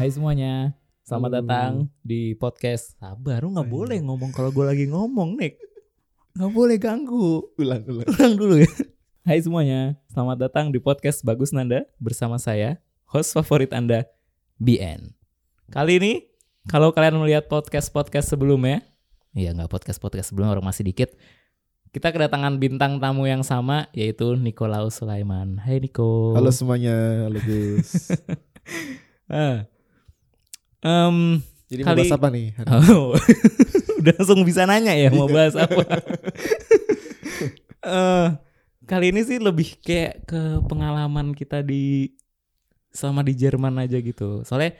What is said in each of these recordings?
Hai semuanya, selamat Halo. datang di podcast. Sabar, lu nggak iya. boleh ngomong kalau gue lagi ngomong, Nick. Nggak boleh ganggu. Ulang, ulang. Ulang dulu ya. Hai semuanya, selamat datang di podcast Bagus Nanda bersama saya, host favorit Anda, BN. Kali ini, kalau kalian melihat podcast-podcast sebelumnya, iya nggak podcast-podcast sebelumnya orang masih dikit, kita kedatangan bintang tamu yang sama, yaitu Nikolaus Sulaiman. Hai Niko. Halo semuanya, halo Gus. Ah. Em, Jadi Kali- mau bahas apa nih? Oh, udah langsung bisa nanya ya mau bahas apa. Eh, kali ini sih lebih kayak ke pengalaman kita di selama di Jerman aja gitu. Soalnya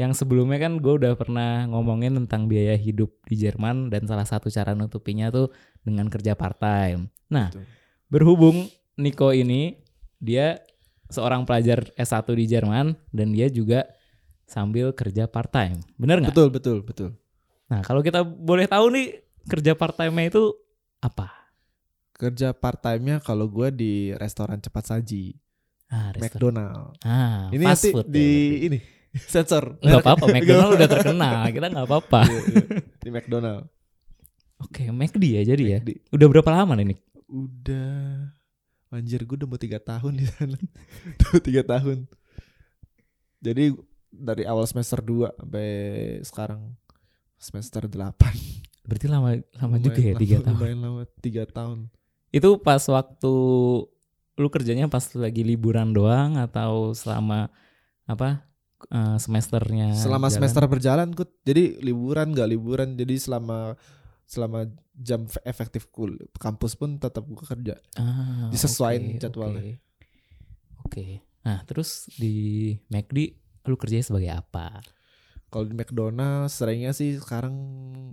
yang sebelumnya kan gue udah pernah ngomongin tentang biaya hidup di Jerman dan salah satu cara nutupinya tuh dengan kerja part time. Nah, Betul. berhubung Niko ini dia seorang pelajar S1 di Jerman dan dia juga sambil kerja part time. Bener nggak? Betul, betul, betul. Nah, kalau kita boleh tahu nih kerja part time-nya itu apa? Kerja part time-nya kalau gue di restoran cepat saji, Ah, restoran. McDonald. Ah, Ini fast nanti food di ya, ini sensor. Enggak apa-apa, McDonald udah terkenal. Kita nggak apa-apa. Iya, iya. Di McDonald. Oke, McD ya jadi ya. Udah berapa lama nih? Nick? Udah Anjir gue udah mau tiga tahun di sana Udah tiga tahun Jadi dari awal semester 2 sampai sekarang semester 8 Berarti lama lama juga ya tiga tahun. Lumayan lama tiga tahun Itu pas waktu lu kerjanya pas lagi liburan doang atau selama apa eh, semesternya? selama jalan? semester berjalan Kut. jadi liburan gak liburan jadi selama selama jam fe- efektif kul kampus pun tetap gue kerja Ah, disesuaiin oke, jadwalnya. Oke. Oke. Nah, terus di McD lu kerjanya sebagai apa? kalau di McDonald seringnya sih sekarang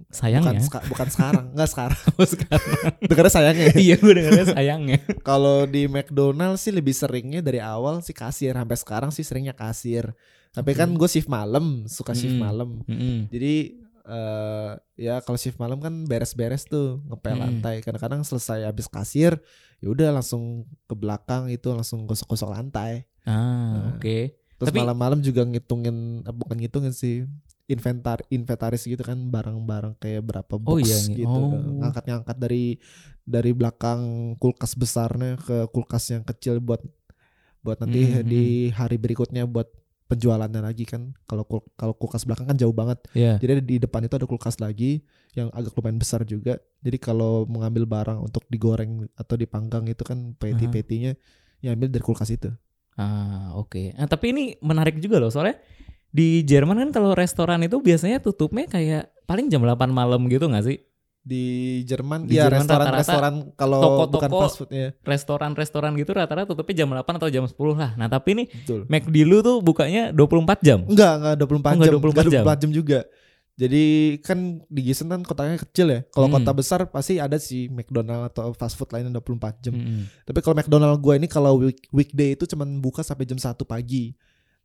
Sayangnya. bukan, seka- bukan sekarang nggak sekarang Oh, sekarang. dengarnya sayangnya ya. iya, gue dengarnya sayangnya. kalau di McDonald sih lebih seringnya dari awal sih kasir sampai sekarang sih seringnya kasir tapi Oke. kan gue shift malam suka shift Mm-mm. malam Mm-mm. Jadi eh ya kalau shift malam kan beres-beres tuh ngepel Hmm. lantai. Kadang-kadang selesai habis kasir, ya udah langsung ke belakang itu langsung gosok-gosok lantai. Ah, Nah, oke. Terus Tapi- malam-malam juga ngitungin eh, bukan ngitungin sih inventar inventaris gitu kan barang-barang kayak berapa box Oh iya, gitu. oh. Ngangkat-ngangkat dari dari belakang kulkas besarnya ke kulkas yang kecil buat buat nanti Hmm, hmm, di hari berikutnya buat penjualannya lagi kan. Kalau kul- kalau kulkas belakang kan jauh banget. Iya. Jadi di depan itu ada kulkas lagi yang agak lumayan besar juga. Jadi kalau mengambil barang untuk digoreng atau dipanggang itu kan peti-petinya yang ambil dari kulkas itu. Ah, oke. Nah, tapi ini menarik juga loh soalnya di Jerman kan kalau restoran itu biasanya tutupnya kayak paling jam 8 malam gitu nggak sih? Di Jerman Di ya Jerman restoran-restoran kalau toko-toko- bukan fast food ya. Restoran-restoran gitu rata-rata tutupnya jam 8 atau jam 10 lah. Nah, tapi ini Betul. McD lu tuh bukanya 24 jam. Enggak, enggak 24 Oh, enggak jam. 24 Enggak jam. 24 jam juga. Jadi kan di Gießen kan kotanya kecil ya. Kalau Hmm. kota besar pasti ada sih McDonald atau fast food lainnya 24 jam. Mm-mm. Tapi kalau McDonald gue ini kalau week, weekday itu cuman buka sampai jam 1 pagi.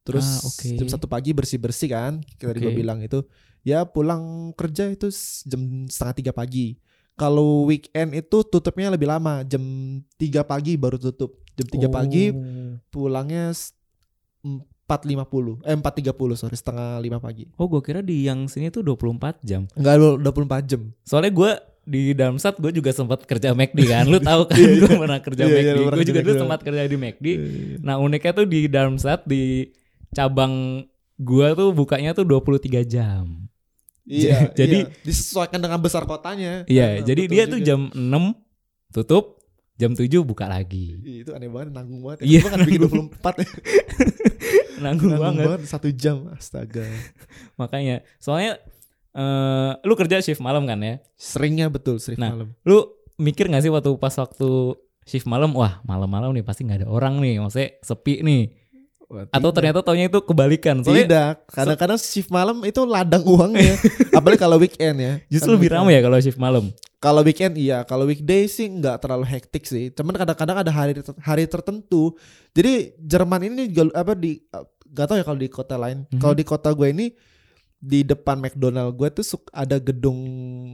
Terus Ah, oke. jam 1 pagi bersih-bersih kan. Kita tadi gue bilang itu. Ya pulang kerja itu jam setengah tiga pagi. Kalau weekend itu tutupnya lebih lama. Jam 3 pagi baru tutup. Jam 3 pagi Oh. pulangnya s- 4.50. Eh 4.30 sorry. Setengah 5 pagi. Oh, gue kira di yang sini tuh 24 jam. Enggak 24 jam. Soalnya gue di Darmstadt gue juga sempat kerja McD kan. Lu tahu kan Iya, gue iya. pernah kerja Iya, iya, McD. pernah gue juga dulu sempat kerja di McD. Nah uniknya tuh di Darmstadt di cabang gua tuh bukanya tuh 23 jam. Iya, Jadi- iya. disesuaikan dengan besar kotanya. Iya, Nah, jadi dia tuh juga. jam 6 tutup, jam 7 buka lagi. Itu aneh banget nanggung banget. Iya, Iya. Gue kan bikin 24 ya. Nanggung nanggung banget. banget. satu jam. Astaga. Makanya, soalnya eh lu kerja shift malam kan ya? Seringnya betul shift Nah, malam. Lu mikir gak sih waktu pas waktu shift malam, wah malam-malam nih pasti nggak ada orang nih, maksudnya sepi nih. Wah, Atau ternyata taunya itu kebalikan. Soalnya tidak. Kadang-kadang shift malam itu ladang uangnya. Apalagi kalau weekend ya. justru Kan lebih ramai ya kalau shift malam. Kalau weekend iya, kalau weekday sih nggak terlalu hektik sih. Cuman kadang-kadang ada hari hari tertentu. Jadi Jerman ini juga apa di gak tau ya kalau di kota lain. Mhm. Kalau di kota gue ini di depan McDonald gue tuh suk- ada gedung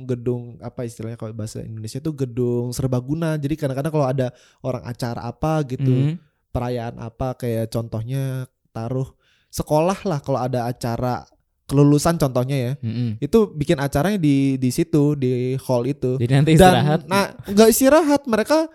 gedung apa istilahnya kalau bahasa Indonesia tuh gedung serbaguna. Jadi kadang-kadang kalau ada orang acara apa gitu, Mhm. perayaan apa kayak contohnya taruh sekolah lah kalau ada acara kelulusan contohnya ya. Mm-mm. Itu bikin acaranya di di situ di hall itu. Jadi nanti Dan istirahat. nah nggak istirahat mereka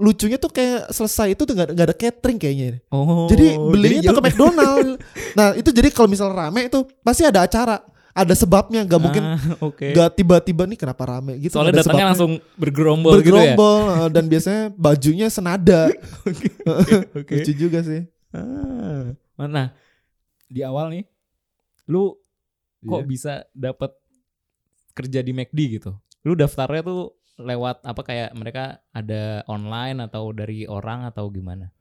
lucunya tuh kayak selesai itu tuh nggak nggak ada catering kayaknya. oh. Jadi belinya jadi tuh ke McDonald. nah itu jadi kalau misal rame itu pasti ada acara, ada sebabnya. Nggak mungkin Ah, Oke. nggak tiba-tiba nih kenapa rame gitu. Soalnya ada datangnya sebabnya. langsung bergerombol, gitu ya. bergerombol eh, dan biasanya bajunya senada. Oke. Lucu juga sih. Ah. Mana? Di awal nih, lu kok Iya. bisa dapat kerja di McD gitu? Lu daftarnya tuh lewat apa kayak mereka ada online atau dari orang atau gimana?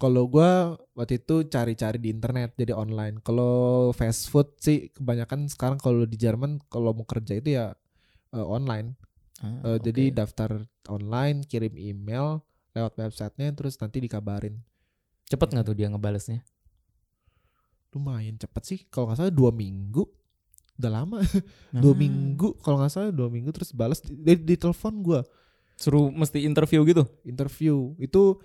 Kalau gua waktu itu cari-cari di internet jadi online. Kalau fast food sih kebanyakan sekarang kalau di Jerman kalau mau kerja itu ya eh, online. Ah, Eh, Jadi oke. daftar online, kirim email lewat websitenya terus nanti dikabarin. cepet nggak tuh dia ngebalesnya? Lumayan cepet sih. Kalau nggak salah dua minggu. Udah lama. dua Ah. minggu. Kalau nggak salah dua minggu terus balas di, di, di telepon gua Suruh mesti interview gitu? interview itu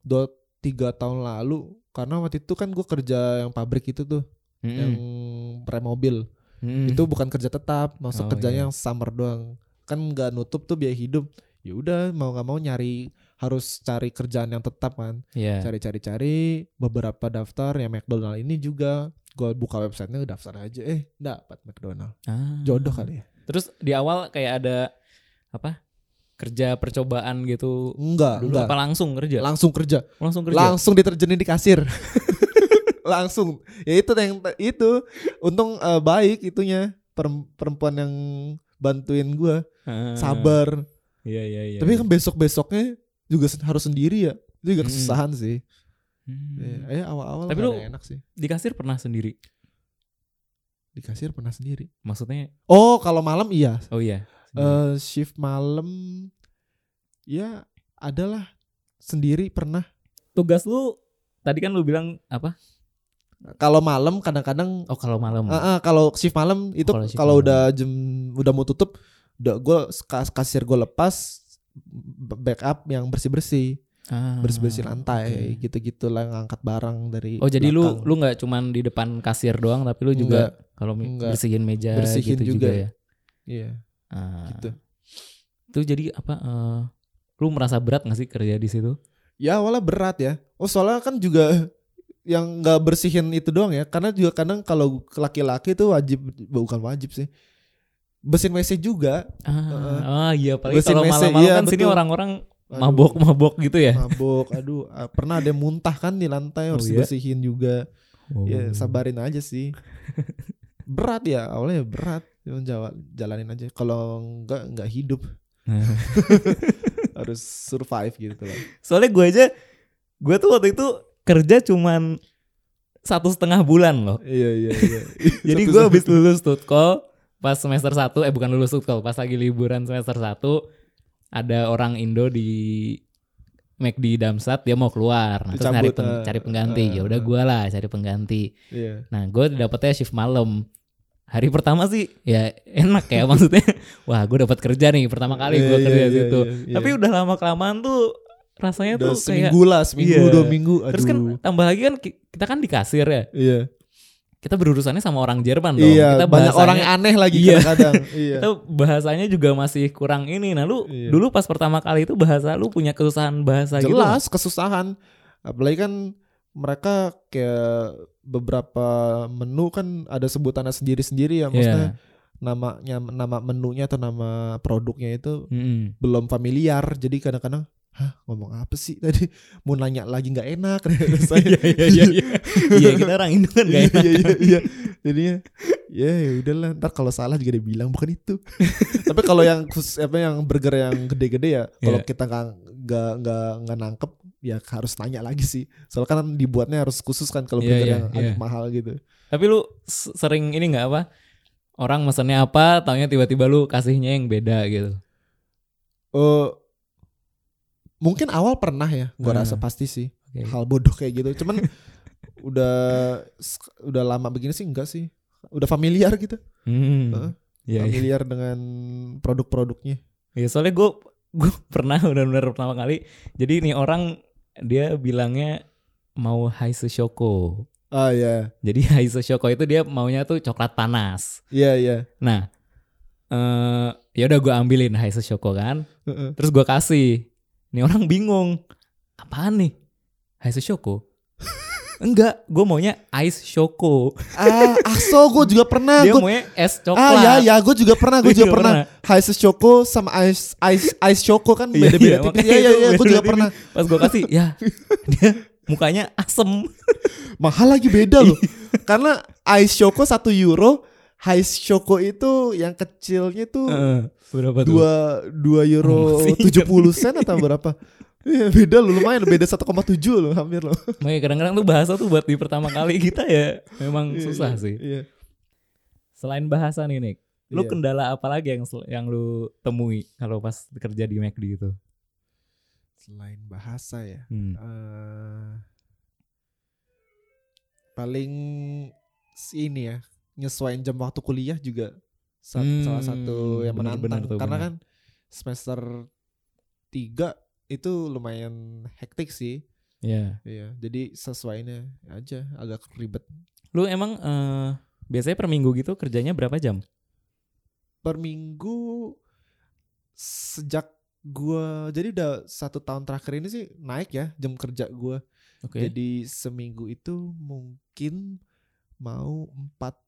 dua tiga tahun lalu karena waktu itu kan gua kerja yang pabrik itu tuh yang rem mobil Mm-mm. itu bukan kerja tetap maksud Oh, kerjanya iya. yang summer doang kan nggak nutup tuh biaya hidup ya udah mau nggak mau nyari harus cari kerjaan yang tetap kan Iya. cari-cari cari beberapa daftar yang McDonald ini juga gue buka websitenya daftar aja eh dapat McDonald Ah. jodoh kali ya Terus di awal kayak ada apa? Kerja percobaan gitu. enggak Dulu enggak apa langsung kerja? langsung kerja langsung kerja. langsung diterjunin di kasir langsung ya itu yang itu untung eh, baik itunya perem- perempuan yang bantuin gue Ah. sabar Iya iya iya. tapi iya. kan besok besoknya juga harus sendiri ya itu juga Mm-mm. kesusahan sih Hmm. ya, awal-awal Tapi lu- enak sih di kasir pernah sendiri. di kasir pernah sendiri Maksudnya oh kalau malam iya oh iya. Eh shift malam ya adalah sendiri pernah Tugas lu tadi kan lu bilang apa? kalau malam kadang-kadang Oh kalau malam. Ah, ah, kalau shift malam itu Kalau shift kalau udah jam udah mau tutup udah gue kasir gue lepas backup yang bersih bersih Ah, bersih bersih lantai oke. gitu gitu lah ngangkat barang dari Oh jadi lu belakang. lu nggak cuman di depan kasir doang tapi lu juga kalau bersihin meja Bersihin gitu juga. juga, ya. iya Ah. gitu Itu jadi apa? eh, lu merasa berat gak sih kerja di situ? ya awalnya berat ya oh soalnya kan juga yang nggak bersihin itu doang ya karena juga kadang kalau laki-laki itu wajib bukan wajib sih bersihin WC juga Ah, ah iya paling kalau malam-malam iya, kan sini betul. orang-orang Aduh. mabok-mabok gitu ya. mabok aduh ah, pernah ada muntah kan di lantai Oh, harus iya? bersihin juga Oh. ya sabarin aja sih berat ya awalnya berat Cuman jawa- jalanin aja kalau enggak enggak hidup harus survive gitu lah Soalnya gue aja gue tuh waktu itu kerja cuman satu setengah bulan loh. iya iya iya Jadi gue habis lulus tutkol pas semester 1 eh bukan lulus tutkol pas lagi liburan semester 1 ada orang Indo di McD Damsat dia mau keluar. Nah, terus cari peng- eh, cari pengganti. eh, ya udah eh. gue lah cari pengganti. Iya. Nah gue dapetnya shift malam. Hari pertama sih ya enak ya maksudnya. Wah gue dapat kerja nih pertama kali gue Iya, kerja di situ. iya, iya. tapi udah lama kelamaan tuh rasanya udah tuh kayak seminggu lah seminggu Iya. dua minggu. Aduh terus kan tambah lagi kan ki- kita kan di kasir ya. Iya kita berurusannya sama orang Jerman dong iya kita banyak orang yang aneh lagi Iya. kadang-kadang iya itu bahasanya juga masih kurang ini. Nah, lu Iya. dulu pas pertama kali itu bahasa lu punya kesusahan bahasa gitu. jelas kesusahan apalagi kan mereka kayak beberapa menu kan ada sebutannya sendiri-sendiri ya Iya. maksudnya namanya nama menunya atau nama produknya itu Mm-mm. belum familiar jadi kadang-kadang hah ngomong apa sih tadi mau nanya lagi nggak enak Iya iya iya iya. Iya, kita orang Indo kan gak enak. iya iya iya jadinya ya ya udahlah ntar kalau salah juga dibilang bukan itu tapi kalau yang khusus apa yang burger yang gede-gede ya kalau Iya. kita nggak nggak nggak nggak nangkep ya harus nanya lagi sih soalnya kan dibuatnya harus khusus kan kalau Iya, burger iya, yang iya. agak mahal gitu Tapi lu sering ini nggak apa? Orang mesennya apa, taunya tiba-tiba lu kasihnya yang beda gitu. eh mungkin awal pernah ya gua Hmm. rasa pasti sih Oke. hal bodoh kayak gitu cuman udah udah lama begini sih enggak sih udah familiar gitu Hmm. Heeh. Iya, iya. familiar dengan produk-produknya Iya, soalnya gue gue pernah benar-benar pertama kali. Jadi nih orang dia bilangnya mau Haise Shoko. Ah iya. Jadi Haiso Shoko itu dia maunya tuh coklat panas. Iya iya. Nah, eh ya udah gue ambilin Haiso Shoko kan. Heeh. Terus gue kasih. Nih orang bingung. Apaan nih? Haiso Shoko? Enggak, gue maunya Ice Shoko. Ah, aso gue juga pernah. Dia Gua- maunya es coklat. ah ya ya gue juga pernah gue Gua juga juga pernah. Ice choco sama ice ice ice choco kan Iya, beda-beda iya, tipis. Iya iya itu iya gue juga beda-beda pernah. Pas gue kasih, ya dia mukanya asem. Mahal lagi beda loh. Iya. Karena ice choco satu euro, ice choco itu yang kecilnya tuh Heeh, berapa tuh? dua dua euro tujuh puluh sen atau berapa? Iya beda loh lumayan beda 1,7 loh hampir loh. Makanya kadang-kadang tuh bahasa tuh buat di pertama kali kita ya memang Iya, susah iya, sih. Iya. Selain bahasa nih Nick, lu Iya. kendala apa lagi yang yang lu temui kalau pas kerja di McD itu? Selain bahasa ya. Hmm. eh paling ini ya nyesuaiin jam waktu kuliah juga sa- Hmm, salah satu yang bener, bener menantang tuh, karena bener. kan semester 3 itu lumayan hektik sih Ya. iya jadi sesuainya aja agak ribet Lu emang eh, biasanya per minggu gitu kerjanya berapa jam? per minggu sejak gua jadi udah satu tahun terakhir ini sih naik ya jam kerja gua Oke. Jadi seminggu itu mungkin mau 40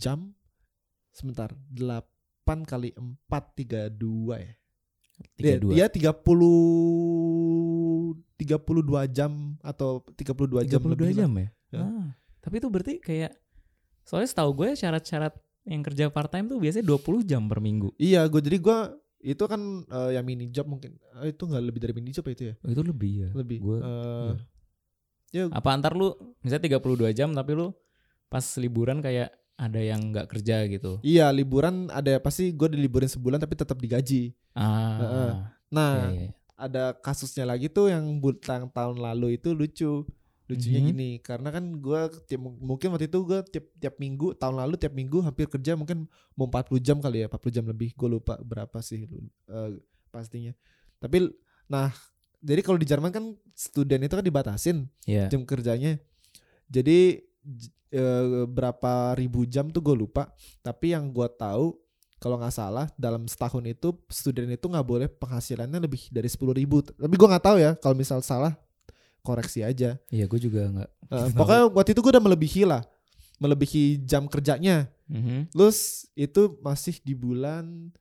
jam. Sebentar, 8 kali 4 32 ya. Dia, 32. dia 30 32 jam atau 32 jam 32 lebih lah. jam ya? Ya. Ah, tapi itu berarti kayak soalnya setahu gue syarat-syarat yang kerja part time tuh biasanya 20 jam per minggu. Iya, gue jadi gua itu kan eh, yang mini job mungkin. Eh, itu nggak lebih dari mini job ya itu ya? Oh, itu lebih ya. Lebih. Gua, iya. ya Apa antar lu misalnya 32 jam tapi lu pas liburan kayak ada yang nggak kerja gitu. iya, liburan ada pasti gue diliburin sebulan tapi tetap digaji. Ah. Heeh. iya, Nah, iya. ada kasusnya lagi tuh yang butang tahun lalu itu lucu lucunya Mhm. gini karena kan tiap, mungkin waktu itu gua tiap tiap minggu tahun lalu tiap minggu hampir kerja mungkin mau 40 jam kali ya 40 jam lebih gue lupa berapa sih eh, pastinya tapi nah jadi kalau di Jerman kan student itu kan dibatasin Iya. jam kerjanya jadi eh, berapa ribu jam tuh gue lupa tapi yang gua tahu kalau nggak salah dalam setahun itu student itu nggak boleh penghasilannya lebih dari sepuluh ribu tapi gua nggak tahu ya kalau misal salah koreksi aja Iya, gue juga nggak. Eh, pokoknya waktu itu gue udah melebihi lah melebihi jam kerjanya Mhm. Terus itu masih di bulan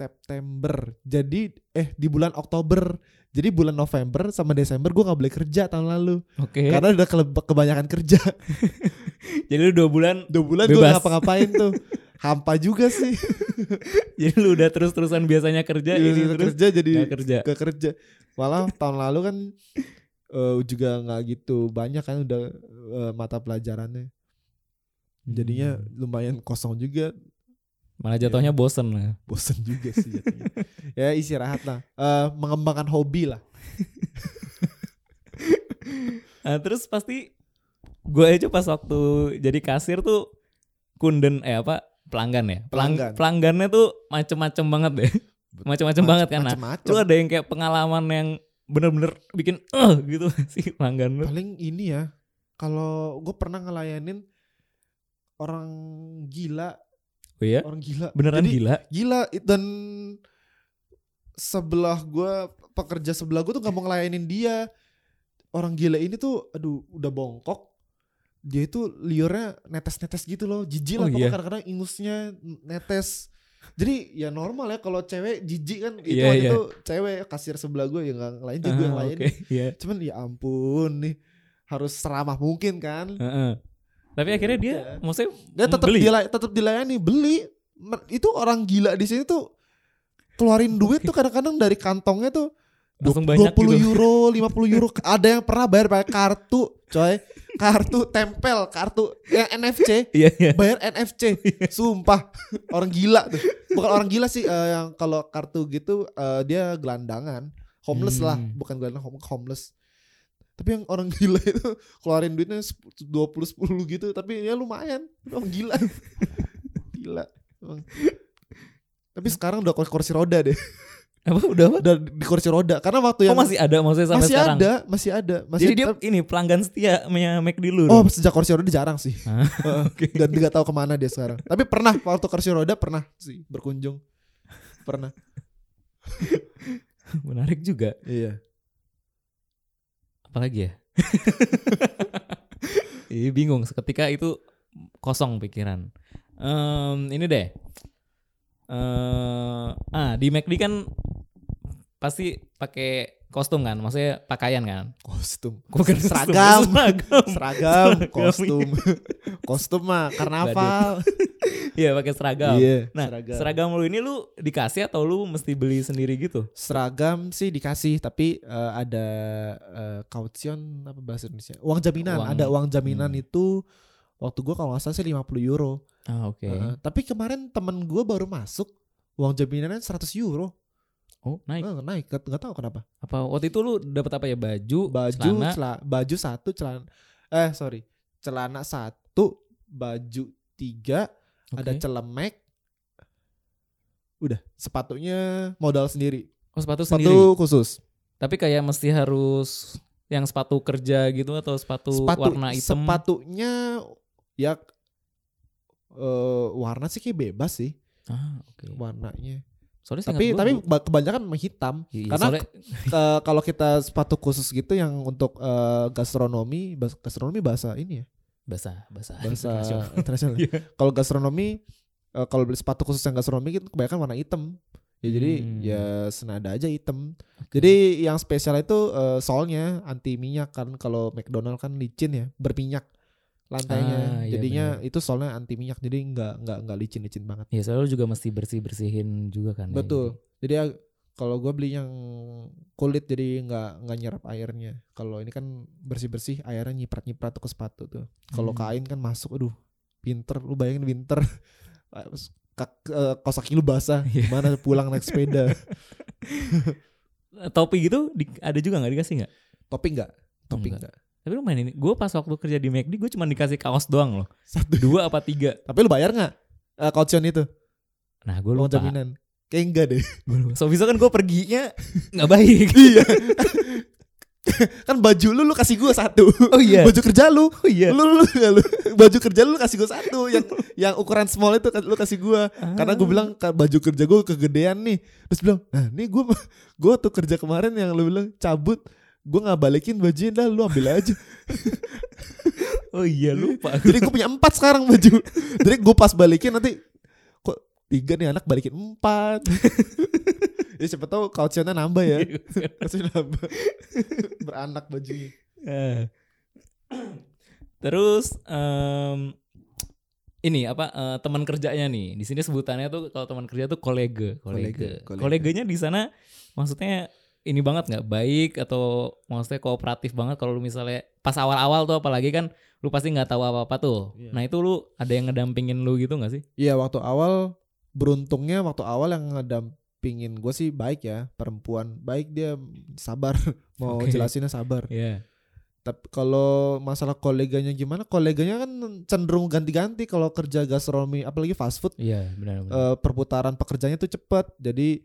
September. Jadi eh di bulan Oktober. Jadi bulan November sama Desember gue nggak boleh kerja tahun lalu Oke. karena udah kebanyakan kerja. Jadi lu dua bulan, Dua bulan gue ngapa-ngapain tuh. Hampa juga sih. jadi lu udah terus-terusan biasanya kerja ini Iya, terus kerja jadi nggak kerja. gak kerja. Malah tahun lalu kan eh, juga nggak gitu banyak kan udah eh, mata pelajarannya. Jadinya Hmm. lumayan kosong juga malah jatuhnya bosen lah. bosen juga sih jatuhnya. ya istirahat lah Eh, mengembangkan hobi lah Nah, terus pasti gue aja pas waktu jadi kasir tuh kunden eh apa pelanggan ya Pelang- Pelanggan. pelanggannya tuh macem-macem banget deh macem-macem banget kan nah Macem-macem. lu ada yang kayak pengalaman yang bener-bener bikin eh gitu sih pelanggan lu paling ini ya kalau gue pernah ngelayanin orang gila oh iya? Orang gila. Beneran Jadi, gila? gila dan sebelah gue pekerja sebelah gue tuh gak mau ngelayanin dia. Orang gila ini tuh aduh udah bongkok. Dia itu liurnya netes-netes gitu loh. Jijik Oh lah pokoknya iya. kadang-kadang ingusnya netes. Jadi ya normal ya kalau cewek jijik kan itu Iya, waktu iya. itu cewek kasir sebelah gue yang nggak lain juga yang Ah, lain oke iya. Cuman ya ampun nih harus seramah mungkin kan. Heeh. Tapi akhirnya dia Udah. maksudnya dia tetap beli. dilay tetap dilayani beli. Itu orang gila di sini tuh keluarin duit tuh kadang-kadang dari kantongnya tuh langsung dua- banyak 20 gitu. euro 50 euro. Ada yang pernah bayar pakai kartu coy. Kartu tempel kartu yang NFC iya iya. Bayar NFC sumpah orang gila tuh. Bukan orang gila sih eh, yang kalau kartu gitu eh, dia gelandangan. Homeless lah Hmm. bukan gelandangan hom- homeless tapi yang orang gila itu keluarin duitnya sep- 20 10 gitu tapi ya lumayan orang gila gila emang. tapi sekarang udah kursi roda deh Apa udah apa? Udah di kursi roda karena waktu yang Oh masih ada maksudnya sampai masih sekarang. ada, masih ada, masih Jadi dia ini pelanggan setia punya McD lu. Oh, sejak kursi roda jarang sih. Ah, Heeh. Dan nggak tahu ke mana dia sekarang. Tapi pernah waktu kursi roda pernah sih berkunjung. Pernah. menarik juga. Iya. Apalagi ya? Iya bingung. Seketika itu kosong pikiran. Em, ini deh. eh ah di McD kan pasti pakai kostum kan, maksudnya pakaian kan? Kostum. Bukan Seragam. seragam. Seragam, Seragam, kostum. kostum mah karnaval. Iya pakai seragam. Iya, Nah seragam. seragam lu ini lu dikasih atau lu mesti beli sendiri gitu? Seragam sih dikasih tapi eh, ada eh, kaution apa bahasa Indonesia? Uang jaminan, Uang- ada uang jaminan hmm. itu waktu gua kalau nggak salah sih 50 euro. Ah oke. Heeh. tapi kemarin temen gua baru masuk uang jaminannya 100 euro. Oh naik. Eh, naik, nggak nggak tahu kenapa. Apa waktu itu lu dapat apa ya baju, Baju, celana, cela- baju satu, celana eh sorry, celana satu, baju tiga, ada Oke. celemek. Udah, sepatunya modal sendiri. oh sepatu Sepatu sendiri. khusus. Tapi kayak mesti harus yang sepatu kerja gitu atau sepatu, sepatu warna hitam. sepatunya ya eh warna sih kayak bebas sih Ah, oke. warnanya. Soalnya Tapi tapi ba- kebanyakan hitam. Iya, karena soalnya- eh, kalau kita sepatu khusus gitu yang untuk eh, gastronomi, bas- gastronomi bahasa ini ya, bahasa bahasa bahasa internasional. Iya. kalau gastronomi eh, kalau beli sepatu khusus yang gastronomi itu kebanyakan warna hitam. Ya jadi Hmm. ya senada aja hitam. Oke. Jadi yang spesial itu eh, soalnya anti minyak kan kalau McDonald kan licin ya, berminyak lantainya. Ah, iya Jadinya benar. itu soalnya anti minyak jadi nggak nggak nggak licin-licin banget. Ya soalnya juga mesti bersih bersihin juga kan. ya. Betul. Jadi ya, kalau gue beli yang kulit jadi nggak nggak nyerap airnya. Kalau ini kan bersih-bersih airnya nyiprat-nyiprat tuh ke sepatu tuh. Kalau Hmm. kain kan masuk aduh pinter lu bayangin pinter Kak, eh, lu basah Iya. gimana pulang naik sepeda Eh, Topi gitu di- ada juga nggak dikasih nggak? topi enggak topi Enggak. Tapi lu main ini, gue pas waktu kerja di McD gue cuma dikasih kaos doang loh. satu Dua apa tiga? tapi lu bayar nggak uh, kaution itu Nah gue uang lupa. jaminan kayak enggak deh. So bisa kan gue perginya nggak baik. iya kan baju lu lu kasih gue satu Oh iya. baju kerja lu Oh iya. lu, lu, lu, lu baju kerja lu kasih gue satu yang yang ukuran small itu lu kasih gue karena gue bilang "Ka- baju kerja gue kegedean nih terus bilang nah nih gue gue tuh kerja kemarin yang lu bilang cabut gue nggak balikin bajunya dah lu ambil aja. Oh iya lupa. jadi gue punya empat sekarang baju. Jadi gue pas balikin nanti kok tiga nih anak balikin empat. Ya siapa tahu kautionnya nambah ya. Kautionnya nambah. Beranak bajunya. Eh. Terus em, ini apa eh, teman kerjanya nih. Di sini sebutannya tuh kalau teman kerja tuh Kolega, kolega. koleganya di sana maksudnya ini banget nggak baik atau maksudnya kooperatif banget kalau lu misalnya pas awal-awal tuh apalagi kan lu pasti nggak tahu apa-apa tuh Iya. nah itu lu ada yang ngedampingin lu gitu nggak sih Iya waktu awal beruntungnya waktu awal yang ngedampingin gue sih baik ya perempuan baik dia sabar mau Oke. jelasinnya sabar. Iya Tapi kalau masalah koleganya gimana? Koleganya kan cenderung ganti-ganti kalau kerja gastronomi apalagi fast food iya benar benar eh, perputaran pekerjaannya tuh cepet. Jadi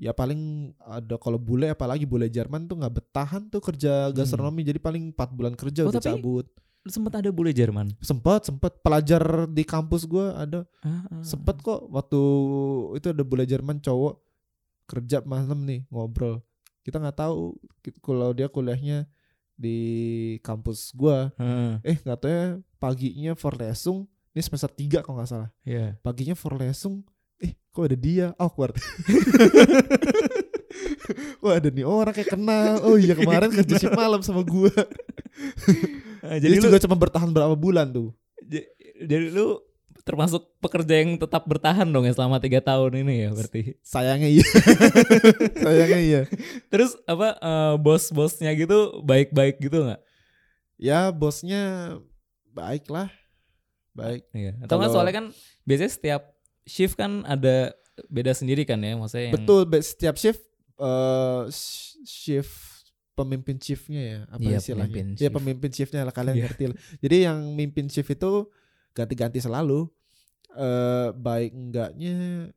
ya paling ada kalau bule apalagi bule Jerman tuh nggak bertahan tuh kerja gastronomi. Jadi paling 4 bulan kerja Hmm. Oh, udah tapi- cabut. sempet ada bule Jerman? Sempet sempet. Pelajar di kampus gua ada. Ah, ah. sempet kok waktu itu ada bule Jerman cowok kerja malam nih ngobrol. Kita nggak tahu kalau dia kuliahnya di kampus gua. Heeh, eh nggak tahu ya paginya Vorlesung. Ini semester 3 kalau nggak salah. Iya. Paginya Vorlesung eh kok ada dia? Awkward. Wah ada nih orang kayak kenal? Oh iya kemarin kerja shift malam sama gua. Ah, Jadi, jadi lu juga cuma bertahan berapa bulan tuh. Jadi lu termasuk pekerja yang tetap bertahan dong ya selama tiga tahun ini ya berarti. Sayangnya iya. Sayangnya iya. Terus apa eh, bos-bosnya gitu baik-baik gitu nggak? Ya bosnya baik lah Baik. Iya. Atau nggak? Soalnya kan biasanya setiap shift kan ada beda sendiri kan ya, maksudnya yang Betul be- setiap shift eh sh- shift pemimpin shiftnya ya apa Iya, istilahnya? pemimpin Iya shift. pemimpin shiftnya lah kalian Iya. ngerti lah. Jadi yang mimpin shift itu ganti-ganti selalu. eh baik enggaknya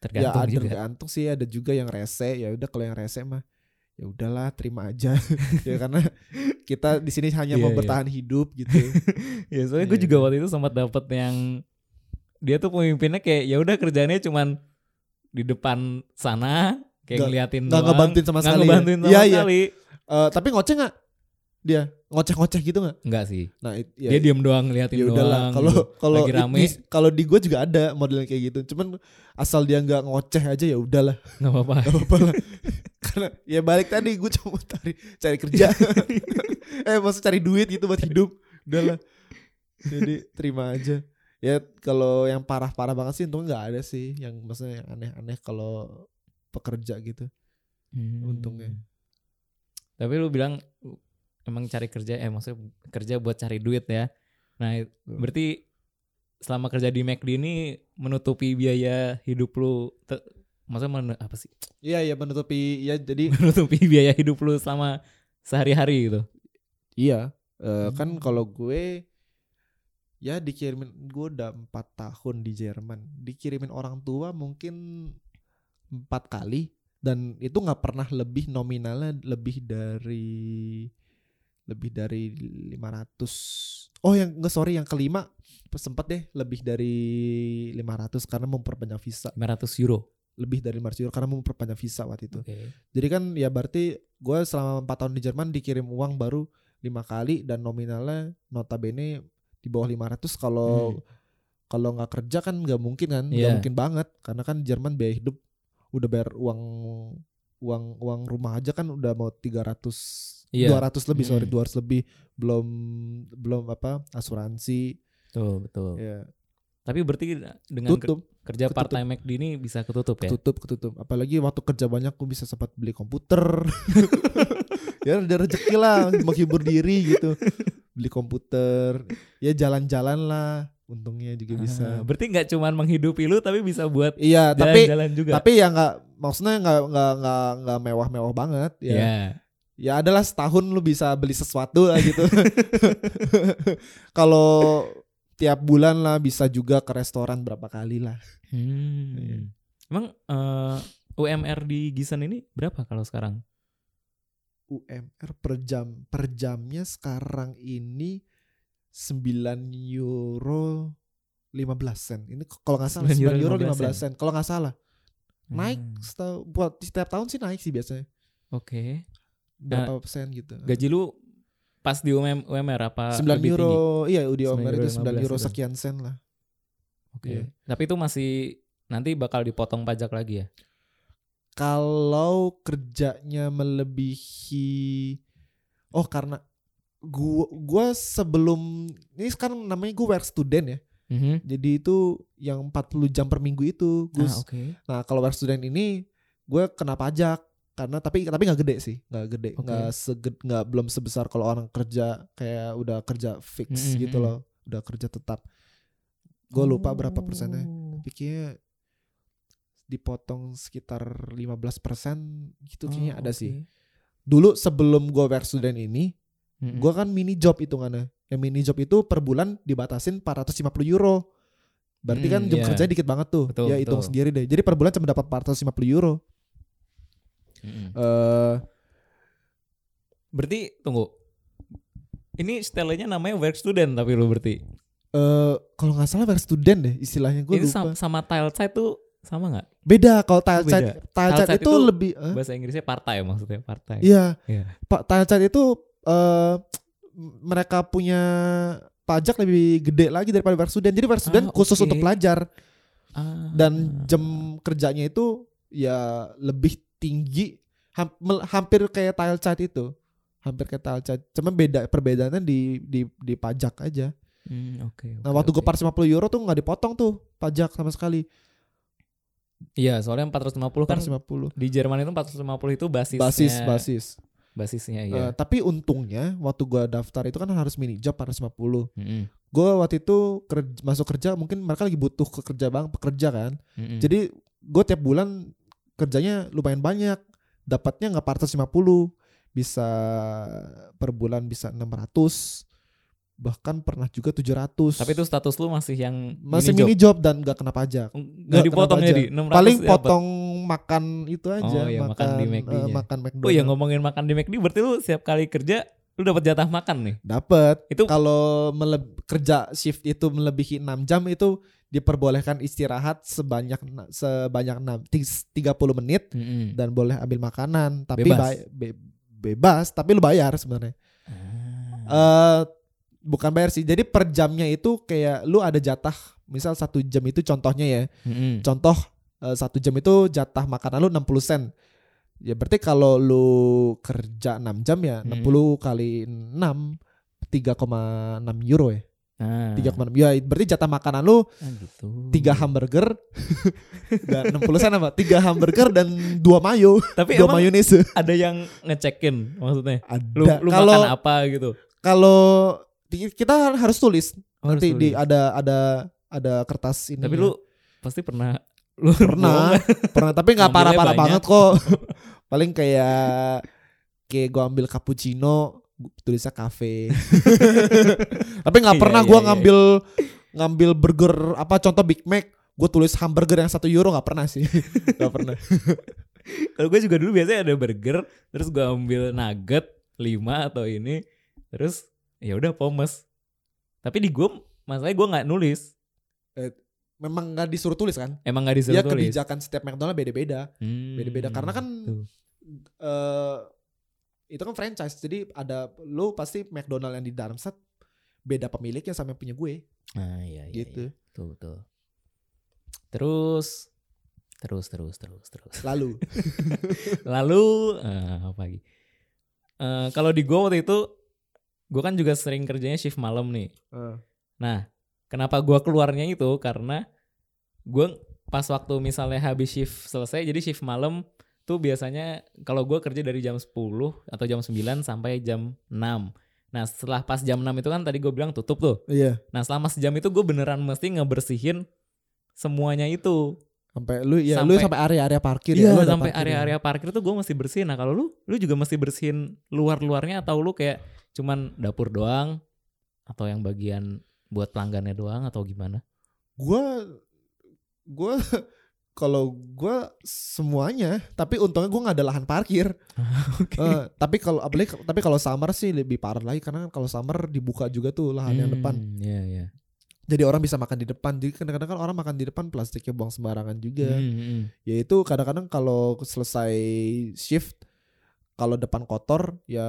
tergantung ya ada juga. tergantung sih ada juga yang rese ya udah kalau yang rese mah ya udahlah terima aja ya karena kita di sini hanya Iya, mau iya. bertahan hidup gitu Ya soalnya gue Iya. juga waktu itu sempat dapet yang dia tuh pemimpinnya kayak ya udah kerjanya cuman di depan sana kayak Nggak- ngeliatin nggak doang, ngebantuin sama nggak sekali ya? ngebantuin sama Iya, iya. sekali. Eh, tapi ngoceh nggak dia ngoceh-ngoceh gitu nggak Enggak sih. nah it- ya, dia diem doang ngeliatin ya doang. udahlah kalau gitu. kalau kalau di gue juga ada model kayak gitu cuman asal dia nggak ngoceh aja ya udahlah nggak apa-apa. Gak apa-apa lah Karena ya balik tadi gue cuma cari, cari kerja Eh maksud cari duit gitu buat hidup Udah lah Jadi terima aja Ya kalau yang parah-parah banget sih untungnya gak ada sih Yang maksudnya yang aneh-aneh kalau pekerja gitu Hmm. Untungnya. Tapi lu bilang emang cari kerja eh maksudnya kerja buat cari duit ya. Nah, berarti selama kerja di McD ini menutupi biaya hidup lu maksudnya men- apa sih? Iya iya menutupi Ya jadi menutupi biaya hidup lu selama sehari-hari gitu. Iya Kan Hmm. kalau gue Ya dikirimin Gue udah empat tahun di Jerman Dikirimin orang tua mungkin empat kali dan itu nggak pernah lebih nominalnya lebih dari lebih dari 500 oh yang nggak sorry yang kelima sempat deh lebih dari 500 karena memperpanjang visa 500 euro. lebih dari 500 euro karena memperpanjang visa waktu itu Oke. jadi kan ya berarti gue selama empat tahun di Jerman dikirim uang baru lima kali dan nominalnya notabene di bawah 500 kalau Hmm. kalau nggak kerja kan nggak mungkin kan nggak Iya. mungkin banget karena kan Jerman biaya hidup udah bayar uang uang uang rumah aja kan udah mau 300 Iya. 200 lebih sorry Mm. 200 lebih belum belum apa asuransi Betul, betul. ya Tapi berarti dengan tutup kerja ketutup. part time McD ini bisa ketutup ya? ketutup ketutup apalagi waktu kerja banyak gue bisa sempat beli komputer ya ada rezeki lah menghibur diri gitu beli komputer ya jalan-jalan lah untungnya juga bisa Ah, berarti nggak cuman menghidupi lu tapi bisa buat iya tapi jalan-jalan juga. tapi ya nggak maksudnya nggak nggak nggak nggak mewah-mewah banget ya ya. ya adalah setahun lu bisa beli sesuatu lah gitu kalau tiap bulan lah bisa juga ke restoran berapa kali lah Hmm. Iya. Emang eh, UMR di Gisen ini berapa kalau sekarang? UMR per jam per jamnya sekarang ini 9 euro 15 sen. Ini kalau nggak salah 9 9 euro euro 15 15 sen. Kalau nggak salah. Naik Hmm. setahu buat setiap tahun sih naik sih biasanya. Oke. Berapa persen gitu. Gaji lu pas di UM, UMR apa 9 lebih euro, tinggi? iya di 9 UMR euro itu 9 euro 15 gitu. sekian sen lah. Oke. Iya. Tapi itu masih nanti bakal dipotong pajak lagi ya? Kalau kerjanya melebihi oh karena gua gua sebelum ini sekarang namanya gue work student ya. Mhm. Jadi itu yang 40 jam per minggu itu Gus. Ah, oke. Nah kalau work student ini gue kena pajak karena tapi tapi nggak gede sih nggak gede nggak seged nggak belum sebesar kalau orang kerja kayak udah kerja fix Mm, mm, gitu loh udah kerja tetap gue lupa berapa persennya Oh. Kayaknya dipotong sekitar 15% gitu kayaknya Oh, ada oke. sih dulu sebelum gue work student ini Mm-mm. gue kan mini job hitungannya yang mini job itu per bulan dibatasin 450 euro berarti kan Hmm, jam iya. kerjanya dikit banget tuh Betul, ya hitung betul. sendiri deh jadi per bulan cuma dapat 450 euro Mm-mm. eh Berarti tunggu. Ini stylenya namanya work student tapi lu berarti. eh kalau nggak salah work student deh istilahnya gue lupa sama, sama tile side tuh sama nggak? Beda kalau chat chat itu, itu lebih eh? Bahasa Inggrisnya part-time maksudnya part-time. iya Iya. pak tile chat itu eh mereka punya pajak lebih gede lagi daripada work student jadi work student Ah, khusus oke. untuk pelajar Ah. dan jam kerjanya itu ya lebih tinggi hampir kayak tile chat itu hampir kayak tile chat cuma beda perbedaannya di di di pajak aja Hmm, oke. nah oke, waktu gue oke. 450 euro tuh nggak dipotong tuh pajak sama sekali Iya, soalnya 450 kan 450 di Jerman itu 450 itu basisnya. basis basis. Basisnya iya. tapi untungnya waktu gua daftar itu kan harus mini job 450 Mm-mm, gue waktu itu ker- masuk kerja mungkin mereka lagi butuh kerja bang pekerja kan. Mm-mm. jadi gue tiap bulan kerjanya lumayan banyak. Dapatnya nggak 450 bisa per bulan bisa 600 bahkan pernah juga 700 Tapi itu status lu masih yang masih mini mini job dan gak kena pajak job. nggak Nggak dipotong ya di 600 paling dapat. potong makan itu aja Oh, iya, makan di McD-nya. eh, makan McDonald Oh ya ngomongin makan di McD berarti lu setiap kali kerja lu dapat jatah makan nih. dapat Itu kalau meleb- kerja shift itu melebihi 6 jam itu diperbolehkan istirahat sebanyak sebanyak 6 30 menit Mm-mm. dan boleh ambil makanan tapi Bebas. be- bebas tapi lu bayar sebenarnya Ah. eh bukan bayar sih jadi per jamnya itu kayak lu ada jatah misal satu jam itu contohnya ya Mm-mm. contoh eh, satu jam itu jatah makanan lu 60 sen ya berarti kalau lu kerja 6 jam ya Hmm. 60 kali 6 3,6 euro ya Ah. 3,6 ya berarti jatah makanan lu Ah, gitu. tiga hamburger dan 60 sen apa tiga hamburger dan dua mayo Tapi dua mayonnaise ada yang ngecekin maksudnya. ada Lu lu kalau makan apa gitu. kalau kita harus tulis. Oh, nanti harus di tulis. ada ada ada kertas ini. Tapi lu pasti pernah lu pernah pernah. Tapi nggak parah-parah banget kok. Paling kayak kayak gua ambil cappuccino gua tulisnya cafe. Tapi nggak Iya, pernah iya, gua iya. ngambil ngambil burger apa contoh Big Mac gue tulis hamburger yang satu euro nggak pernah sih. Nggak pernah. Kalau gue juga dulu biasanya ada burger, terus gue ambil nugget 5 atau ini, terus ya udah pommes. Tapi di gue masalahnya gue nggak nulis. memang nggak disuruh tulis kan Emang nggak disuruh ya tulis. kebijakan setiap McDonald beda-beda Hmm, beda-beda. Karena kan tuh. eh itu kan franchise jadi ada lu pasti McDonald yang di Darmstadt beda pemiliknya sama yang punya gue Nah, iya, iya, gitu iya. Betul, betul. Terus terus terus terus terus. lalu Lalu eh, apa lagi? Eh, kalau di gue waktu itu gue kan juga sering kerjanya shift malam nih. Eh, Nah, kenapa gua keluarnya itu karena gua pas waktu misalnya habis shift selesai jadi shift malam tuh biasanya kalau gua kerja dari jam 10 atau jam 9 sampai jam 6. Nah, setelah pas jam 6 itu kan tadi gue bilang tutup tuh. iya Nah, selama sejam itu gue beneran mesti ngebersihin semuanya itu. Sampai lu ya lu Sampai- sampai area-area parkir Iya, ya lu ada sampai ya. area-area parkir tuh gue mesti bersihin. Nah, kalau lu lu juga mesti bersihin luar-luarnya atau lu kayak cuman dapur doang atau yang bagian buat pelanggannya doang atau gimana? gua gua kalau gua semuanya tapi untungnya gua nggak ada lahan parkir Eh, tapi kalau apalagi tapi kalau summer sih lebih parah lagi karena kan kalau summer dibuka juga tuh lahan yang depan Hmm, Iya, iya. Jadi orang bisa makan di depan. Jadi kadang-kadang kan orang makan di depan plastiknya buang sembarangan juga. Hmm, hmm. ya itu kadang-kadang kalau selesai shift kalau depan kotor ya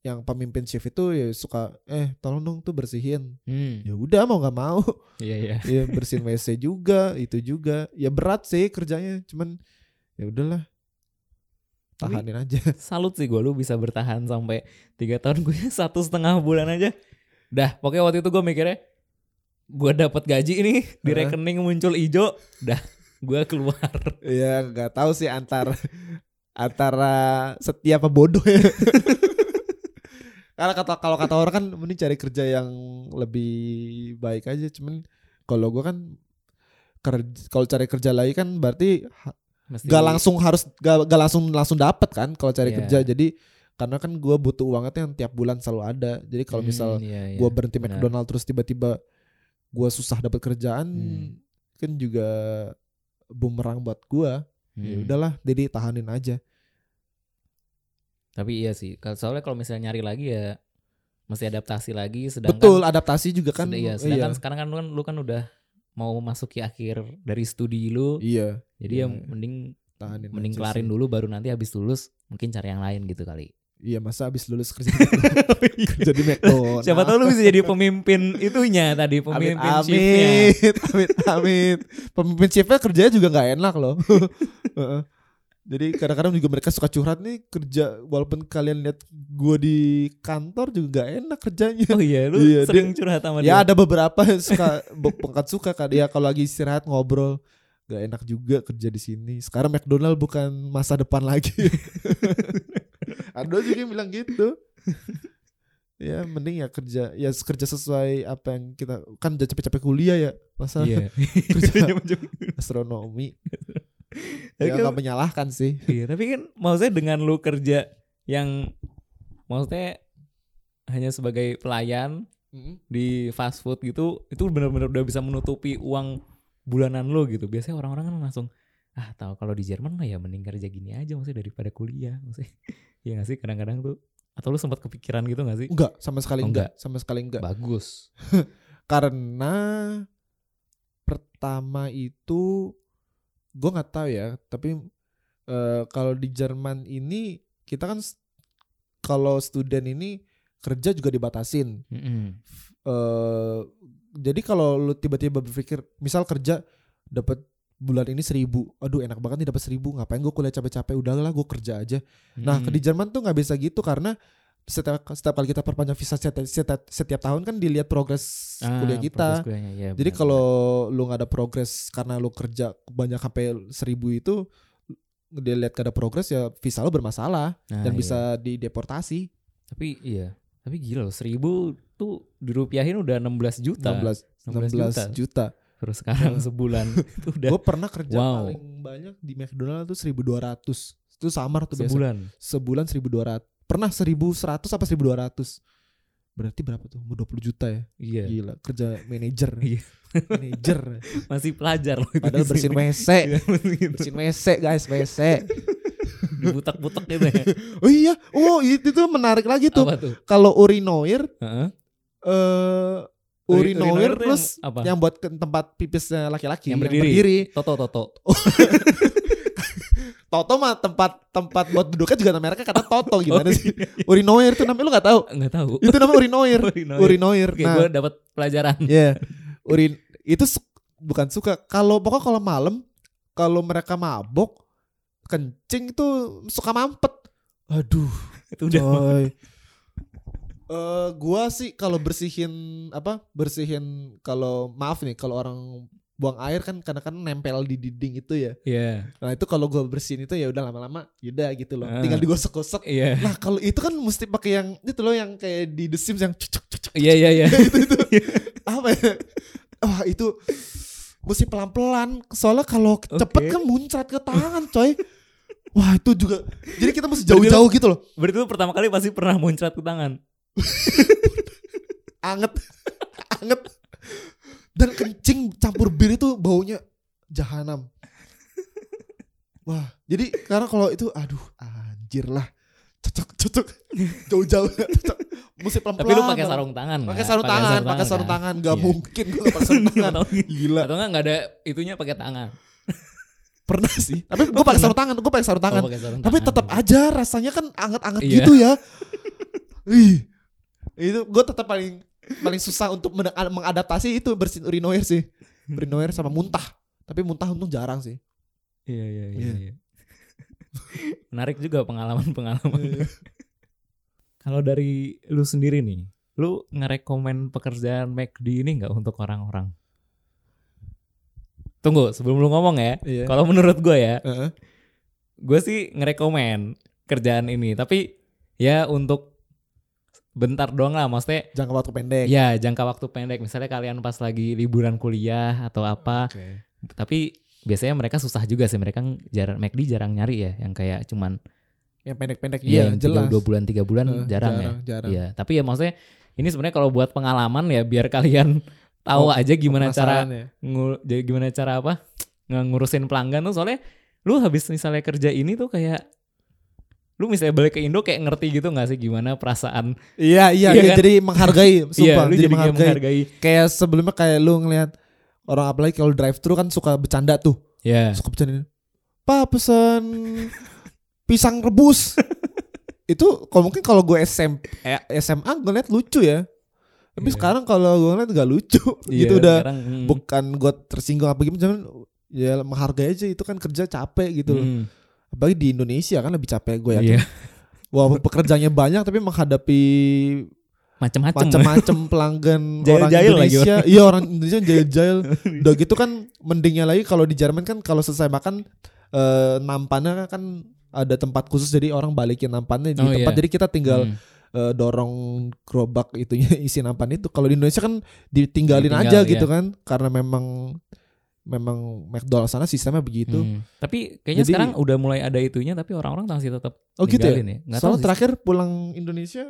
yang pemimpin shift itu ya suka eh tolong dong tuh bersihin. Hmm, ya udah mau nggak mau. Iya, iya. ya bersihin WC juga itu juga. Ya berat sih kerjanya cuman ya udahlah. Tapi- tahanin aja. Salut sih gue lu bisa bertahan sampai tiga tahun gue satu setengah bulan aja. Dah, pokoknya waktu itu gue mikirnya gue dapat gaji ini di rekening muncul ijo, dah gue keluar. ya nggak tahu sih antar antara setia apa bodoh ya karena kata kalau kata orang kan mending cari kerja yang lebih baik aja cuman kalau gua kan kalau cari kerja lagi kan berarti Mesti gak langsung harus gak, gak langsung langsung dapat kan kalau cari Iya. kerja jadi karena kan gua butuh uangnya yang tiap bulan selalu ada jadi kalau misal Hmm, iya, iya, gua berhenti benar. McDonald terus tiba-tiba gua susah dapat kerjaan Hmm. kan juga bumerang buat gua ya Hmm. udahlah jadi tahanin aja Tapi iya sih, kalau- soalnya kalau misalnya nyari lagi ya mesti adaptasi lagi. Sedangkan betul adaptasi juga kan Sed- iya, sedangkan sekarang kan lu, kan lu kan udah mau masuki akhir dari studi lu. iya Jadi ya iya. mending tahanin mending kelarin sih. dulu baru nanti habis lulus mungkin cari yang lain gitu kali. Iya masa abis lulus kerja kerja di McDonald Siapa tahu lu bisa jadi pemimpin itunya tadi, amit pemimpin shiftnya. amit amit amit. Pemimpin shiftnya kerjanya juga nggak enak loh. Jadi kadang-kadang juga mereka suka curhat nih kerja walaupun kalian lihat gua di kantor juga nggak enak kerjanya. Oh iya, lu Iya, sering curhat sama ya dia. ada beberapa yang suka pengkat suka kan. Ya kalau lagi istirahat ngobrol. Gak enak juga kerja di sini. Sekarang McDonald bukan masa depan lagi ada juga yang bilang gitu. Ya mending ya kerja ya kerja sesuai apa yang kita kan udah capek-capek kuliah ya masa Iya. kerja astronomi. Tapi ya kan- nggak menyalahkan sih. Iya, tapi kan maksudnya dengan lu kerja yang maksudnya hanya sebagai pelayan di fast food gitu itu benar-benar udah bisa menutupi uang bulanan lo gitu. Biasanya orang-orang kan langsung ah tahu kalau di Jerman mah ya mending kerja gini aja maksudnya daripada kuliah. Maksudnya ya nggak sih kadang-kadang tuh atau lu sempat kepikiran gitu gak sih Enggak, sama sekali Oh, enggak. Sama sekali enggak. bagus Karena pertama itu gue nggak tahu ya, tapi eh, kalau di Jerman ini kita kan kalau student ini kerja juga dibatasin. Mm-mm. eh jadi kalau lu tiba-tiba berpikir misal kerja dapat bulan ini seribu. Aduh enak banget nih dapat seribu. Ngapain gue kuliah capek-capek? Udahlah gue kerja aja. Nah Mm-mm. di Jerman tuh nggak bisa gitu karena setiap setiap kali kita perpanjang visa setiap, setiap, setiap tahun kan dilihat progres Ah, kuliah kita. kuliahnya, ya, jadi kalau lu nggak ada progres karena lu kerja banyak sampai seribu itu dia lihat gak ada progres ya visa lu bermasalah Nah, dan iya. bisa dideportasi. Tapi iya. Tapi gila loh seribu tuh dirupiahin udah 16 juta. 16 16 16 juta. juta. Terus sekarang sebulan itu udah Gue pernah kerja Wow. paling banyak di McDonald tuh 1200. Itu samar tuh biasa. sebulan Sebulan 1200. Pernah 1100 apa 1200. Berarti berapa tuh? Mau 20 juta ya? iya Gila, kerja manajer. Iya. manajer. masih pelajar loh itu Padahal bersihin. WC. Iya, gitu. Bersihin WC guys, WC. dibutak-butak gitu ya Oh iya, oh itu tuh menarik lagi tuh. tuh Kalau urinoir Heeh. eh Uri- urinoir tuh plus yang apa? yang buat ke tempat pipisnya laki-laki Yang berdiri. Toto Toto Toto mah tempat tempat buat duduknya juga nama mereknya karena Toto gimana sih? Urinoir itu namanya lu gak tahu? nggak tahu Itu namanya urinoir. Urinoir. urinoir. Oke, Nah, gue dapat pelajaran. ya. Urin itu su- bukan suka. Kalau pokoknya kalau malam kalau mereka mabok kencing itu suka mampet. Aduh, Itu udah Eh gua sih kalau bersihin apa? Bersihin kalau maaf nih kalau orang buang air kan kadang-kadang nempel di dinding itu ya. Iya. Nah itu kalau gua bersihin itu ya udah lama-lama yaudah gitu loh. Ah. Tinggal digosok-gosok. Iya. Nah kalau itu kan mesti pakai yang itu loh yang kayak di The Sims yang cucuk cucuk Iya iya iya. itu itu apa ya? Wah itu mesti pelan-pelan. Soalnya kalau cepet Oke. kan muncrat ke tangan coy. Wah itu juga. Jadi kita mesti jauh-jauh gitu loh. Berarti lu pertama kali pasti pernah muncrat ke tangan. Anget, anget. Dan kencing campur bir itu baunya jahanam. Wah jadi karena kalau itu aduh anjir lah. Cocok cocok jauh-jauh cocok. Mesti pelan-pelan. Tapi lu pakai sarung tangan. Pakai nggak? sarung tangan, pakai sarung kan? tangan, gak Iya. mungkin gue pakai sarung tangan. Gila. atau enggak ada itunya pakai tangan. Pernah sih. Tapi gue pakai sarung tangan, gue pakai sarung tangan. Oh, Tapi tetap aja rasanya kan anget-anget Iya. gitu ya. Ih. Itu gue tetap paling paling susah untuk mengadaptasi itu bersihin urinoir sih. Urinoir sama muntah. Tapi muntah untung jarang sih. Iya iya iya. Iya. iya. Menarik juga pengalaman-pengalaman. Kalau dari lu sendiri nih, lu ngerekomen pekerjaan McD ini nggak untuk orang-orang? Tunggu, sebelum lu ngomong ya. Iya. Kalau menurut gue ya, Heeh. gue sih ngerekomen kerjaan ini. Tapi ya untuk bentar doang lah, maksudnya Jangka waktu pendek. ya jangka waktu pendek. Misalnya kalian pas lagi liburan kuliah atau apa. Oke. Tapi biasanya mereka susah juga sih. Mereka jarang McD jarang nyari ya, yang kayak cuman Yang pendek-pendek iya, yang jelas. dua bulan tiga bulan Heeh, jarang, ya. jarang. Iya, tapi ya maksudnya ini sebenarnya kalau buat pengalaman ya biar kalian tahu Oh, aja gimana cara ya. gimana cara apa ngurusin pelanggan tuh soalnya lu habis misalnya kerja ini tuh kayak lu misalnya balik ke Indo kayak ngerti gitu nggak sih gimana perasaan? Iya, iya, Iya iya, kan? jadi menghargai, iya sumpah, lu jadi, jadi menghargai. menghargai. Kayak sebelumnya kayak lu ngelihat orang apalagi kalau drive thru kan suka bercanda tuh. ya suka bercanda Pak pesan pisang rebus. Itu kalau mungkin kalau gue SM, eh, SMA gue liat lucu ya. Tapi Iya. sekarang kalau gue liat gak lucu. Iya, gitu udah sekarang, hmm, bukan gue tersinggung apa gimana cuman ya menghargai aja itu kan kerja capek gitu loh. Hmm, apalagi di Indonesia kan lebih capek gue yakin. Iya. Walaupun pekerjaannya banyak tapi menghadapi macam-macam macam-macam pelanggan orang Jail-jail lagi Indonesia. iya orang Indonesia jail-jail udah gitu kan mendingnya lagi kalau di Jerman kan kalau selesai makan eh, nampannya kan ada tempat khusus jadi orang balikin nampannya di Oh, tempat. iya. jadi kita tinggal Hmm. eh, dorong gerobak itunya isi nampan itu. Kalau di Indonesia kan ditinggalin Ditinggal, aja iya. gitu kan karena memang memang McDonald sana sistemnya begitu Hmm. Tapi kayaknya Jadi- sekarang udah mulai ada itunya tapi orang-orang masih tetap oh gitu ya ya. Nggak soalnya sih. terakhir pulang Indonesia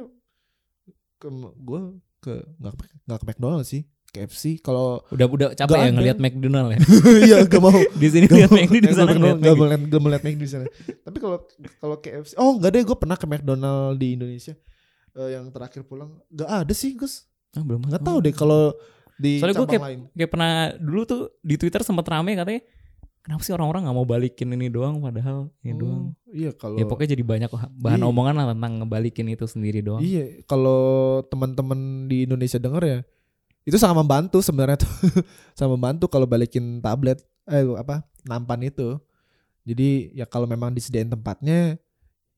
ke gue ke nggak ke- nggak ke McDonald sih KFC kalau Udah udah capek ya ada. ngelihat McDonald ya. iya gak mau Di sini Gak lihat McD di sana gak, ngeliat gak, McD. melihat gak McD di sana. Tapi kalau kalau KFC, oh nggak deh, gue pernah ke McDonald di Indonesia. Eh, yang terakhir pulang nggak ada sih Gus. Ah, belum. Nggak tahu deh kalau di Soalnya gua cabang lain. Kayak pernah dulu tuh di Twitter sempat rame katanya kenapa sih orang-orang nggak mau balikin ini doang padahal ini doang. Oh, iya kalau Ya pokoknya jadi banyak bahan Iya. omongan lah tentang ngebalikin itu sendiri doang. iya kalau teman-teman di Indonesia denger ya itu sangat membantu sebenarnya tuh sangat membantu kalau balikin tablet eh apa nampan itu jadi ya kalau memang disediain tempatnya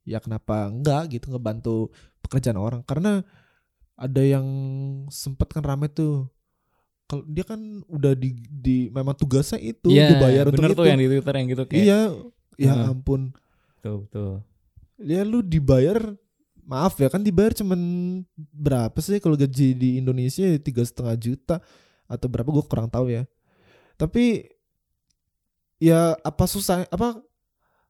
ya kenapa enggak gitu ngebantu pekerjaan orang karena ada yang sempet kan rame tuh kalau dia kan udah di, di memang tugasnya itu Iya, dibayar untuk bener itu tuh yang di Twitter yang gitu kayak. iya ya ampun Tuh, tuh. ya lu dibayar maaf ya kan dibayar cuman berapa sih kalau gaji di Indonesia tiga setengah juta atau berapa gue kurang tahu ya tapi ya apa susah apa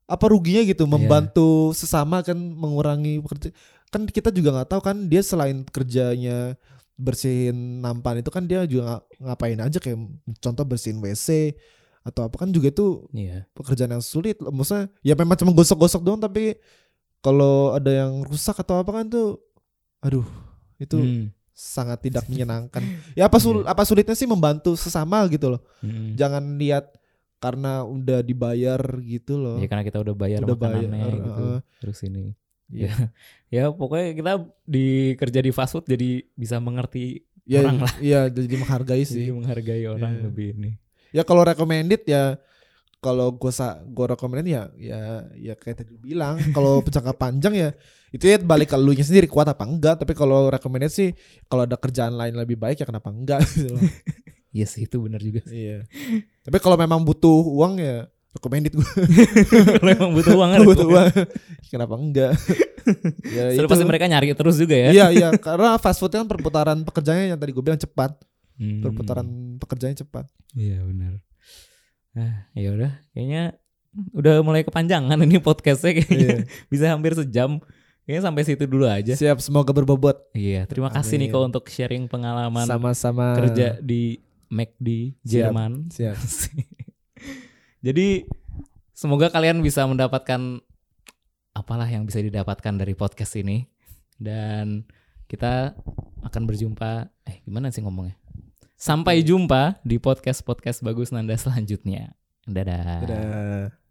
apa ruginya gitu Iya. membantu sesama kan mengurangi pekerja kan kita juga nggak tahu kan dia selain kerjanya bersihin nampan itu kan dia juga nga- ngapain aja kayak contoh bersihin WC atau apa kan juga itu Iya. pekerjaan yang sulit loh. maksudnya ya memang cuma gosok-gosok doang tapi kalau ada yang rusak atau apa kan tuh aduh itu Hmm. sangat tidak menyenangkan ya apa sul Iya. apa sulitnya sih membantu sesama gitu loh Hmm. jangan lihat karena udah dibayar gitu loh Ya karena kita udah bayar udah bayar gitu. uh, Terus ini. Iya. Ya pokoknya kita di kerja di fast food jadi bisa mengerti ya Orang lah. iya jadi menghargai sih jadi menghargai orang Iya. lebih ini. ya kalau recommended ya kalau gue sa gue recommended ya ya ya kayak tadi bilang kalau jangka panjang ya itu ya balik ke lu sendiri kuat apa enggak tapi kalau recommended sih kalau ada kerjaan lain lebih baik ya kenapa enggak gitu loh. Iya sih itu benar juga. sih. iya tapi kalau memang butuh uang ya recommended gue Kalau emang butuh uang kan. butuh uang kenapa enggak ya itu pasti mereka nyari terus juga ya. iya iya karena fast food kan perputaran pekerjaannya yang tadi gue bilang cepat Hmm. perputaran pekerjaannya cepat Iya benar. Nah, ya udah, kayaknya udah mulai kepanjangan ini podcastnya kayaknya Iya. bisa hampir sejam. Kayaknya sampai situ dulu aja. siap semoga berbobot Iya, terima kasih Amin. Niko untuk sharing pengalaman sama-sama kerja di McD Siap. Jerman. siap Jadi semoga kalian bisa mendapatkan apalah yang bisa didapatkan dari podcast ini dan kita akan berjumpa eh gimana sih ngomongnya? Sampai jumpa di podcast-podcast bagus Nanda selanjutnya. Dadah. Dadah.